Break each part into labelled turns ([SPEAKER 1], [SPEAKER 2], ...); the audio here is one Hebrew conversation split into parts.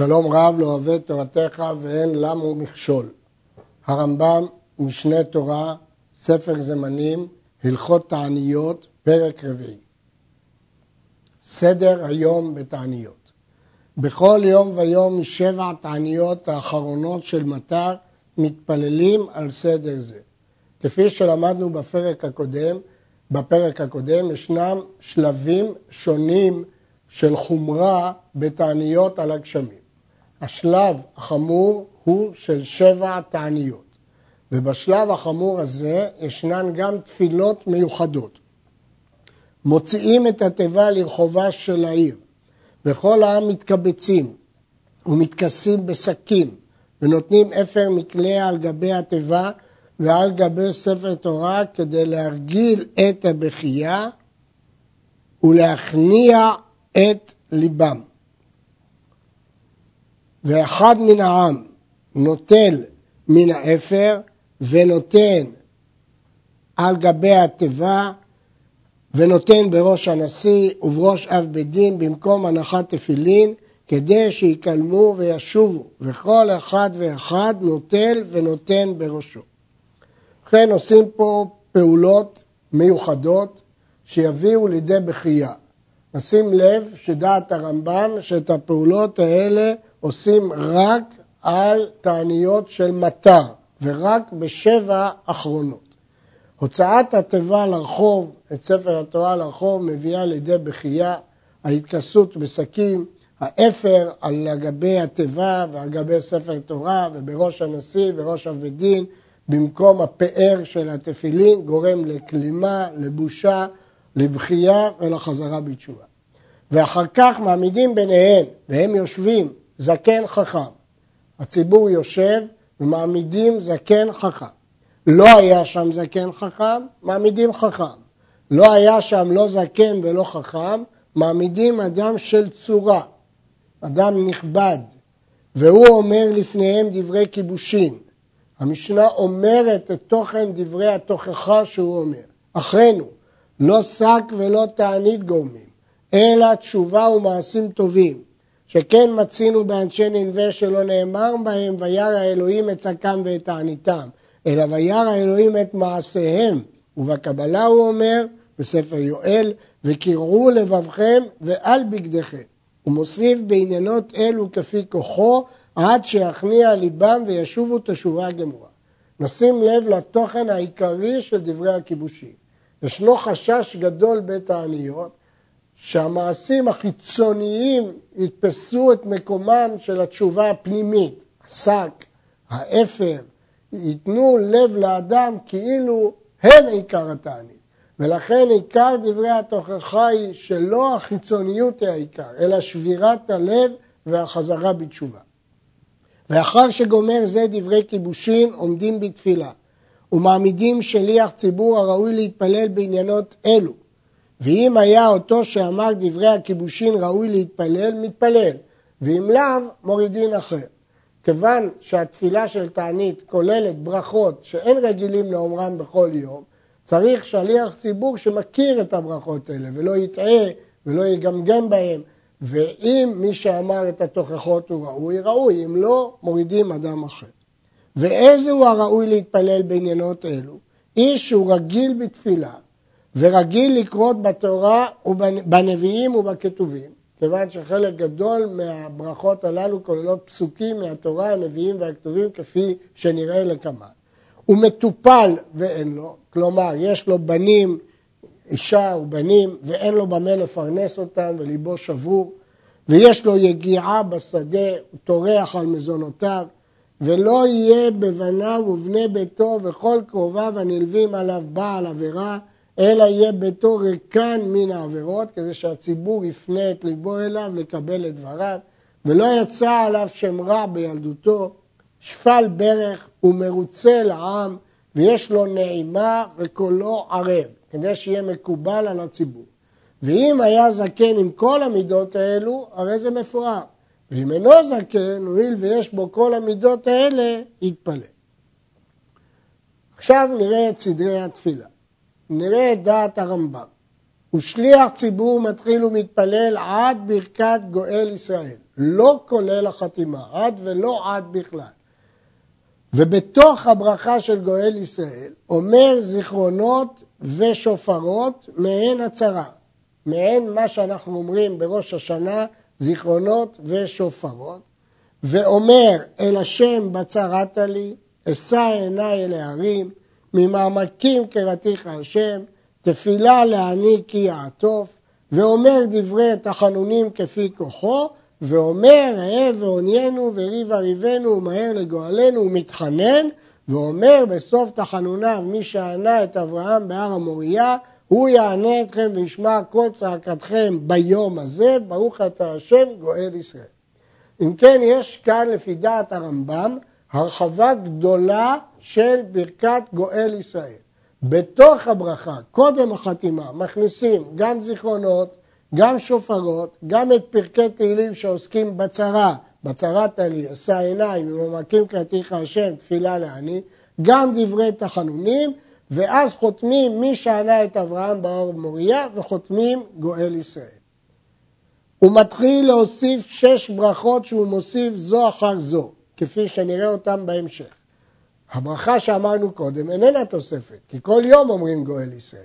[SPEAKER 1] שלום רב לא אוהב תורתך ואין למו מכשול. הרמב"ם, משנה תורה, ספר זמנים, הלכות תעניות, פרק רביעי. סדר היום בתעניות. בכל יום ויום משבע תעניות האחרונות של מטר מתפללים על סדר זה. כפי שלמדנו בפרק הקודם, בפרק הקודם ישנם שלבים שונים של חומרה בתעניות על הגשמים. השלב החמור הוא של שבע תעניות, ובשלב החמור הזה ישנן גם תפילות מיוחדות. מוציאים את התיבה לרחובה של העיר, וכל העם מתקבצים ומתכסים בשקים, ונותנים אפר מקלע על גבי התיבה ועל גבי ספר תורה כדי להרגיל את הבכייה ולהכניע את ליבם. ואחד מן העם נוטל מן האפר ונותן על גבי התיבה ונותן בראש הנשיא ובראש אב בית דין במקום הנחת תפילין כדי שיקלמו וישובו וכל אחד ואחד נוטל ונותן בראשו. ובכן עושים פה פעולות מיוחדות שיביאו לידי בכייה. נשים לב שדעת הרמב"ם שאת הפעולות האלה עושים רק על תעניות של מטר ורק בשבע אחרונות. הוצאת התיבה לרחוב, את ספר התורה לרחוב, מביאה לידי בכייה, ההתכסות בשקים, האפר על גבי התיבה ועל גבי ספר תורה ובראש הנשיא וראש אב בית דין במקום הפאר של התפילין גורם לכלימה, לבושה, לבכייה ולחזרה בתשובה. ואחר כך מעמידים ביניהם, והם יושבים, זקן חכם. הציבור יושב ומעמידים זקן חכם. לא היה שם זקן חכם, מעמידים חכם. לא היה שם לא זקן ולא חכם, מעמידים אדם של צורה, אדם נכבד, והוא אומר לפניהם דברי כיבושין. המשנה אומרת את תוכן דברי התוכחה שהוא אומר. אכן לא שק ולא תענית גורמים, אלא תשובה ומעשים טובים. שכן מצינו באנשי ננבה שלא נאמר בהם וירא האלוהים את שקם ואת תעניתם, אלא וירא האלוהים את מעשיהם. ובקבלה הוא אומר, בספר יואל, וקראו לבבכם ועל בגדיכם. הוא מוסיף בעניינות אלו כפי כוחו, עד שיכניע ליבם וישובו תשובה גמורה. נשים לב לתוכן העיקרי של דברי הכיבושים. ישנו חשש גדול בית העניות שהמעשים החיצוניים יתפסו את מקומם של התשובה הפנימית, השק, האפר, ייתנו לב לאדם כאילו הם עיקר התענית. ולכן עיקר דברי התוכחה היא שלא החיצוניות היא העיקר, אלא שבירת הלב והחזרה בתשובה. ואחר שגומר זה דברי כיבושין עומדים בתפילה ומעמידים שליח ציבור הראוי להתפלל בעניינות אלו ואם היה אותו שאמר דברי הכיבושין ראוי להתפלל, מתפלל, ואם לאו, מורידין אחר. כיוון שהתפילה של תענית כוללת ברכות שאין רגילים לאומרם בכל יום, צריך שליח ציבור שמכיר את הברכות האלה ולא יטעה ולא יגמגם בהם, ואם מי שאמר את התוכחות הוא ראוי, ראוי, אם לא, מורידים אדם אחר. ואיזה הוא הראוי להתפלל בעניינות אלו? איש שהוא רגיל בתפילה ורגיל לקרות בתורה ובנביאים ובכתובים, כיוון שחלק גדול מהברכות הללו כוללות פסוקים מהתורה, הנביאים והכתובים כפי שנראה לקמן. הוא מטופל ואין לו, כלומר יש לו בנים, אישה ובנים ואין לו במה לפרנס אותם וליבו שבור ויש לו יגיעה בשדה, הוא טורח על מזונותיו ולא יהיה בבניו ובני ביתו וכל קרוביו הנלווים עליו בעל עבירה אלא יהיה ביתו ריקן מן העבירות, כדי שהציבור יפנה את ליבו אליו לקבל את דבריו, ולא יצא עליו שם רע בילדותו, שפל ברך ומרוצה לעם, ויש לו נעימה וקולו ערב, כדי שיהיה מקובל על הציבור. ואם היה זקן עם כל המידות האלו, הרי זה מפואר. ואם אינו זקן, הואיל ויש בו כל המידות האלה, יתפלל. עכשיו נראה את סדרי התפילה. נראה את דעת הרמב"ם. ושליח ציבור מתחיל ומתפלל עד ברכת גואל ישראל. לא כולל החתימה, עד ולא עד בכלל. ובתוך הברכה של גואל ישראל אומר זיכרונות ושופרות מעין הצהרה, מעין מה שאנחנו אומרים בראש השנה, זיכרונות ושופרות, ואומר אל השם בצרת לי, אשא עיניי אל ההרים, ממעמקים קראתיך השם, תפילה לעני כי יעטוף, ואומר דברי תחנונים כפי כוחו, ואומר ראה ועוניינו וריב אריבנו ומהר לגואלנו ומתחנן, ואומר בסוף תחנוניו מי שענה את אברהם בהר המוריה, הוא יענה אתכם וישמע כל צעקתכם ביום הזה, ברוך אתה השם גואל ישראל. אם כן, יש כאן לפי דעת הרמב"ם הרחבה גדולה של ברכת גואל ישראל. בתוך הברכה, קודם החתימה, מכניסים גם זיכרונות, גם שופרות, גם את פרקי תהילים שעוסקים בצרה, בצרת עלי, עשה עיניים, וממקים קראתיך השם, תפילה לעני, גם דברי תחנונים, ואז חותמים מי שענה את אברהם באור מוריה, וחותמים גואל ישראל. הוא מתחיל להוסיף שש ברכות שהוא מוסיף זו אחר זו, כפי שנראה אותם בהמשך. הברכה שאמרנו קודם איננה תוספת, כי כל יום אומרים גואל ישראל.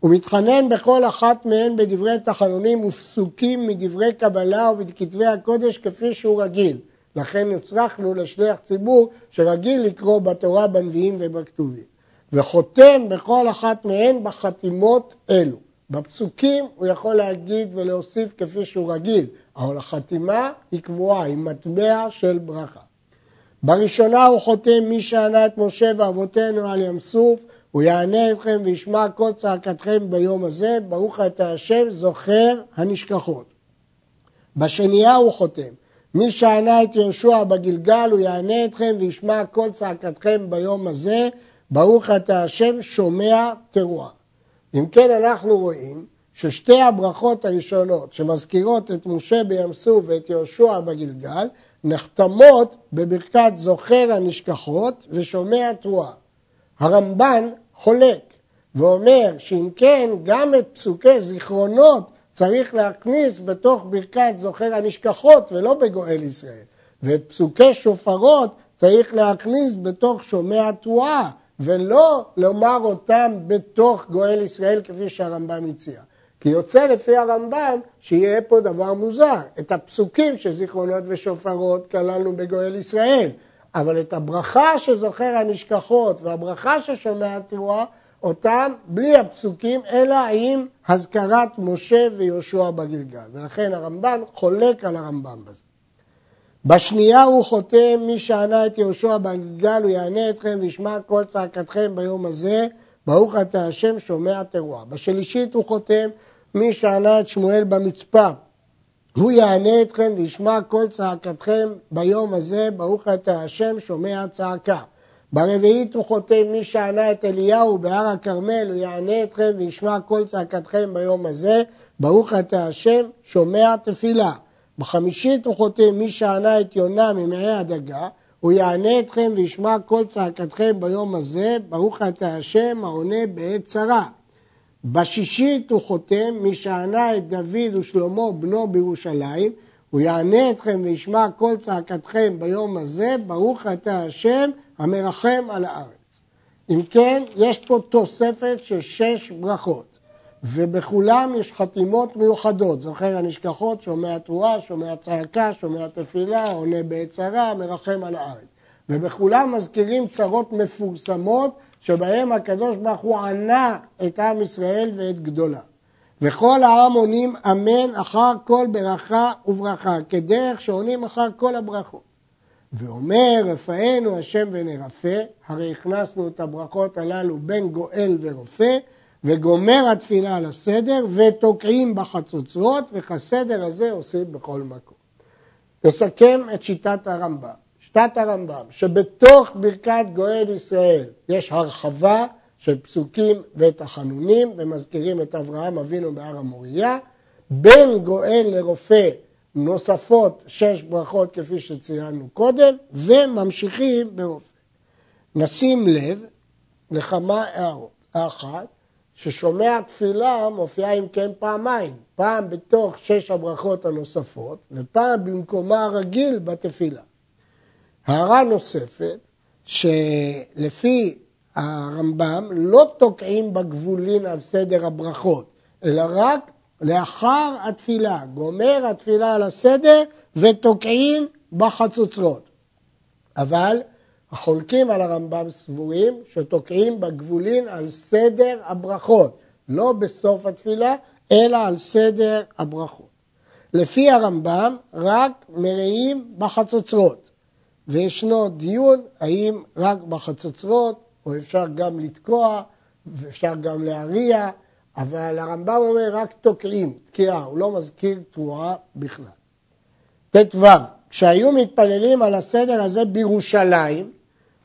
[SPEAKER 1] הוא מתחנן בכל אחת מהן בדברי תחנונים ופסוקים מדברי קבלה ובכתבי הקודש כפי שהוא רגיל. לכן הצלחנו לשליח ציבור שרגיל לקרוא בתורה, בנביאים ובכתובים. וחותם בכל אחת מהן בחתימות אלו. בפסוקים הוא יכול להגיד ולהוסיף כפי שהוא רגיל, אבל החתימה היא קבועה, היא מטבע של ברכה. בראשונה הוא חותם מי שענה את משה ואבותינו על ים סוף, הוא יענה אתכם וישמע כל צעקתכם ביום הזה, ברוך אתה השם זוכר הנשכחות. בשנייה הוא חותם, מי שענה את יהושע בגלגל, הוא יענה אתכם וישמע כל צעקתכם ביום הזה, ברוך אתה השם שומע תרועה. אם כן אנחנו רואים ששתי הברכות הראשונות שמזכירות את משה בים סוף ואת יהושע בגלגל, נחתמות בברכת זוכר הנשכחות ושומע תרועה. הרמב"ן חולק ואומר שאם כן גם את פסוקי זיכרונות צריך להכניס בתוך ברכת זוכר הנשכחות ולא בגואל ישראל ואת פסוקי שופרות צריך להכניס בתוך שומע תרועה ולא לומר אותם בתוך גואל ישראל כפי שהרמב"ם הציע. כי יוצא לפי הרמב"ם שיהיה פה דבר מוזר. את הפסוקים של זיכרונות ושופרות כללנו בגואל ישראל, אבל את הברכה שזוכר הנשכחות והברכה ששומע התרועה, אותם בלי הפסוקים, אלא עם הזכרת משה ויהושע בגלגל. ולכן הרמב"ן חולק על הרמב"ם בזה. בשנייה הוא חותם, מי שענה את יהושע בגלגל, הוא יענה אתכם וישמע כל צעקתכם ביום הזה, ברוך אתה השם שומע תרועה. בשלישית הוא חותם, מי שענה את שמואל במצפה, הוא יענה אתכם וישמע כל צעקתכם ביום הזה, ברוך אתה השם שומע צעקה. ברביעית הוא חותם, מי שענה את אליהו בהר הכרמל, הוא יענה אתכם וישמע כל צעקתכם ביום הזה, ברוך אתה השם שומע תפילה. בחמישית הוא חותם, מי שענה את יונה ממעי הדגה, הוא יענה אתכם וישמע כל צעקתכם ביום הזה, ברוך אתה השם העונה בעת צרה. בשישית הוא חותם, מי שענה את דוד ושלמה בנו בירושלים, הוא יענה אתכם וישמע כל צעקתכם ביום הזה, ברוך אתה השם המרחם על הארץ. אם כן, יש פה תוספת של שש ברכות, ובכולם יש חתימות מיוחדות, זוכר הנשכחות, שומע תרועה, שומע צעקה, שומע תפילה, עונה בעת צרה, מרחם על הארץ. ובכולם מזכירים צרות מפורסמות שבהם הקדוש ברוך הוא ענה את עם ישראל ואת גדולה. וכל העם עונים אמן אחר כל ברכה וברכה, כדרך שעונים אחר כל הברכות. ואומר רפאנו השם ונרפא, הרי הכנסנו את הברכות הללו בין גואל ורופא, וגומר התפילה על הסדר, ותוקעים בחצוצרות, וכסדר הזה עושים בכל מקום. נסכם את שיטת הרמב"ם. שיטת הרמב"ם, שבתוך ברכת גואל ישראל יש הרחבה של פסוקים ותחנונים, ומזכירים את אברהם אבינו בהר המוריה, בין גואל לרופא נוספות שש ברכות כפי שציינו קודם, וממשיכים ברופא. נשים לב לכמה הערות. האחת, ששומע תפילה מופיעה אם כן פעמיים, פעם בתוך שש הברכות הנוספות ופעם במקומה הרגיל בתפילה. הערה נוספת, שלפי הרמב"ם לא תוקעים בגבולין על סדר הברכות, אלא רק לאחר התפילה, גומר התפילה על הסדר ותוקעים בחצוצרות. אבל החולקים על הרמב"ם סבורים שתוקעים בגבולין על סדר הברכות, לא בסוף התפילה, אלא על סדר הברכות. לפי הרמב"ם רק מרעים בחצוצרות, וישנו דיון האם רק בחצוצרות, או אפשר גם לתקוע, ואפשר גם להריע, אבל הרמב"ם אומר רק תוקעים, תקיעה, הוא לא מזכיר תרועה בכלל. ט"ו, כשהיו מתפללים על הסדר הזה בירושלים,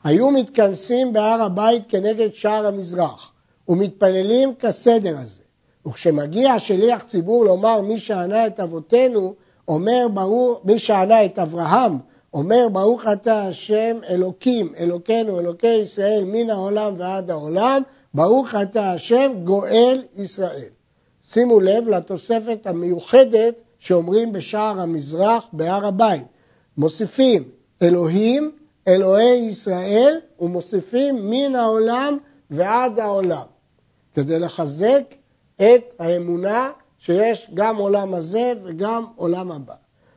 [SPEAKER 1] היו מתכנסים בהר הבית כנגד שער המזרח ומתפללים כסדר הזה. וכשמגיע שליח ציבור לומר מי שענה את אבותינו, אומר ברור, מי שענה את אברהם, אומר ברוך אתה השם אלוקים, אלוקינו, אלוקי ישראל מן העולם ועד העולם, ברוך אתה השם גואל ישראל. שימו לב לתוספת המיוחדת שאומרים בשער המזרח בהר הבית. מוסיפים אלוהים אלוהי ישראל ומוסיפים מן העולם ועד העולם, כדי לחזק את האמונה שיש גם עולם הזה וגם עולם הבא.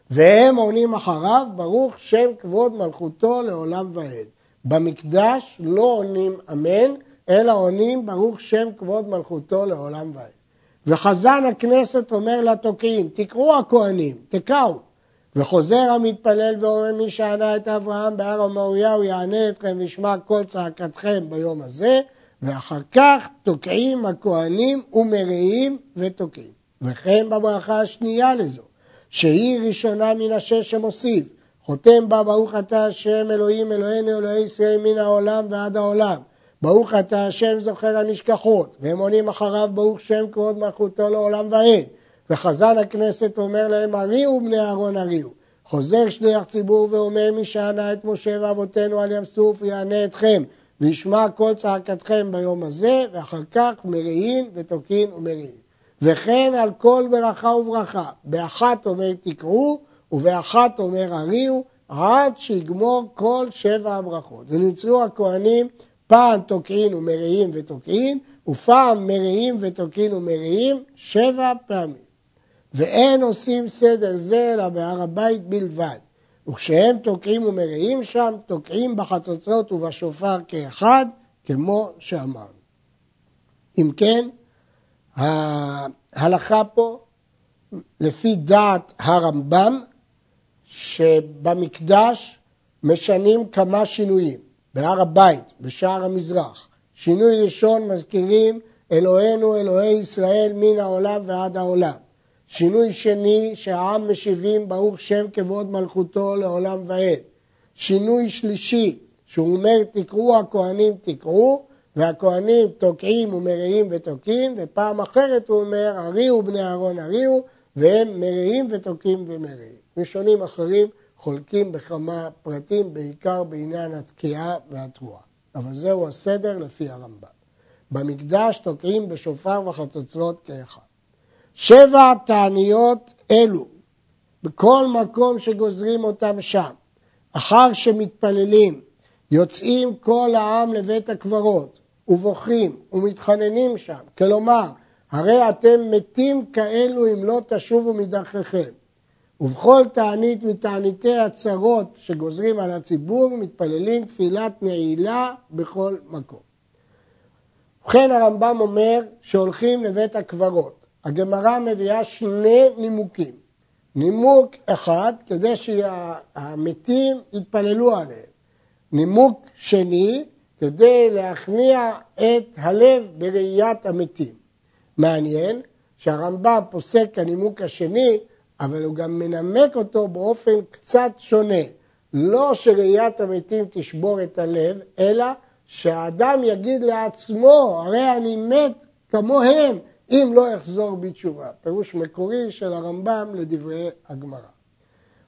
[SPEAKER 1] והם עונים אחריו, ברוך שם כבוד מלכותו לעולם ועד. במקדש לא עונים אמן, אלא עונים ברוך שם כבוד מלכותו לעולם ועד. וחזן הכנסת אומר לתוקעים, תקראו הכהנים, תקעו. וחוזר המתפלל ואומר מי שענה את אברהם בהר המוריה הוא יענה אתכם וישמע כל צעקתכם ביום הזה ואחר כך תוקעים הכהנים ומריעים ותוקעים. וכן בברכה השנייה לזו שהיא ראשונה מן השש שמוסיף חותם בה ברוך אתה השם אלוהים אלוהינו אלוהי ישראל מן העולם ועד העולם ברוך אתה השם זוכר הנשכחות והם עונים אחריו ברוך שם כבוד מלכותו לעולם ועד וחזן הכנסת אומר להם, הריעו בני אהרון הריעו. חוזר שליח ציבור ואומר, מי שענה את משה ואבותינו על ים סוף יענה אתכם, וישמע כל צעקתכם ביום הזה, ואחר כך מריעין ותוקין ומריעין. וכן על כל ברכה וברכה, באחת אומר תקראו, ובאחת אומר הריעו, עד שיגמור כל שבע הברכות. ונמצאו הכהנים פעם תוקעין ומריעים ותוקעין, ופעם מריעים ותוקעין ומריעים שבע פעמים. ואין עושים סדר זה אלא בהר הבית בלבד. וכשהם תוקעים ומרעים שם, תוקעים בחצוצרות ובשופר כאחד, כמו שאמרנו. אם כן, ההלכה פה, לפי דעת הרמב"ם, שבמקדש משנים כמה שינויים. בהר הבית, בשער המזרח. שינוי ראשון מזכירים אלוהינו אלוהי ישראל מן העולם ועד העולם. שינוי שני שהעם משיבים ברוך שם כבוד מלכותו לעולם ועד. שינוי שלישי שהוא אומר תקראו הכהנים תקראו והכהנים תוקעים ומריעים ותוקעים ופעם אחרת הוא אומר הריעו בני אהרון הריעו והם מריעים ותוקעים ומריעים. ראשונים אחרים חולקים בכמה פרטים בעיקר בעניין התקיעה והתרועה. אבל זהו הסדר לפי הרמב"ם. במקדש תוקעים בשופר וחצוצרות כאחד. שבע תעניות אלו, בכל מקום שגוזרים אותם שם, אחר שמתפללים, יוצאים כל העם לבית הקברות, ובוכים ומתחננים שם, כלומר, הרי אתם מתים כאלו אם לא תשובו מדרככם. ובכל תענית מתעניתי הצרות שגוזרים על הציבור, מתפללים תפילת נעילה בכל מקום. ובכן הרמב"ם אומר שהולכים לבית הקברות. הגמרא מביאה שני נימוקים. נימוק אחד, כדי שהמתים יתפללו עליהם. נימוק שני, כדי להכניע את הלב בראיית המתים. מעניין שהרמב"ם פוסק כנימוק השני, אבל הוא גם מנמק אותו באופן קצת שונה. לא שראיית המתים תשבור את הלב, אלא שהאדם יגיד לעצמו, הרי אני מת כמוהם, אם לא יחזור בתשובה. פירוש מקורי של הרמב"ם לדברי הגמרא.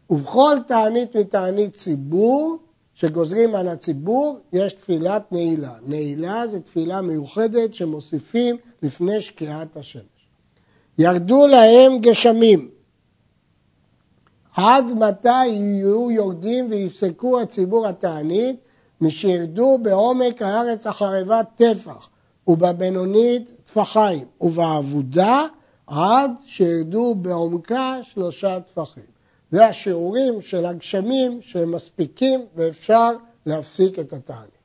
[SPEAKER 1] ובכל תענית מתענית ציבור, שגוזרים על הציבור, יש תפילת נעילה. נעילה זה תפילה מיוחדת שמוסיפים לפני שקיעת השמש. ירדו להם גשמים. עד מתי יהיו יורדים ויפסקו הציבור התענית? משירדו בעומק הארץ החרבה טפח, ובבינונית טפחיים, ובעבודה עד שירדו בעומקה שלושה טפחים. זה השיעורים של הגשמים שהם מספיקים ואפשר להפסיק את התהליך.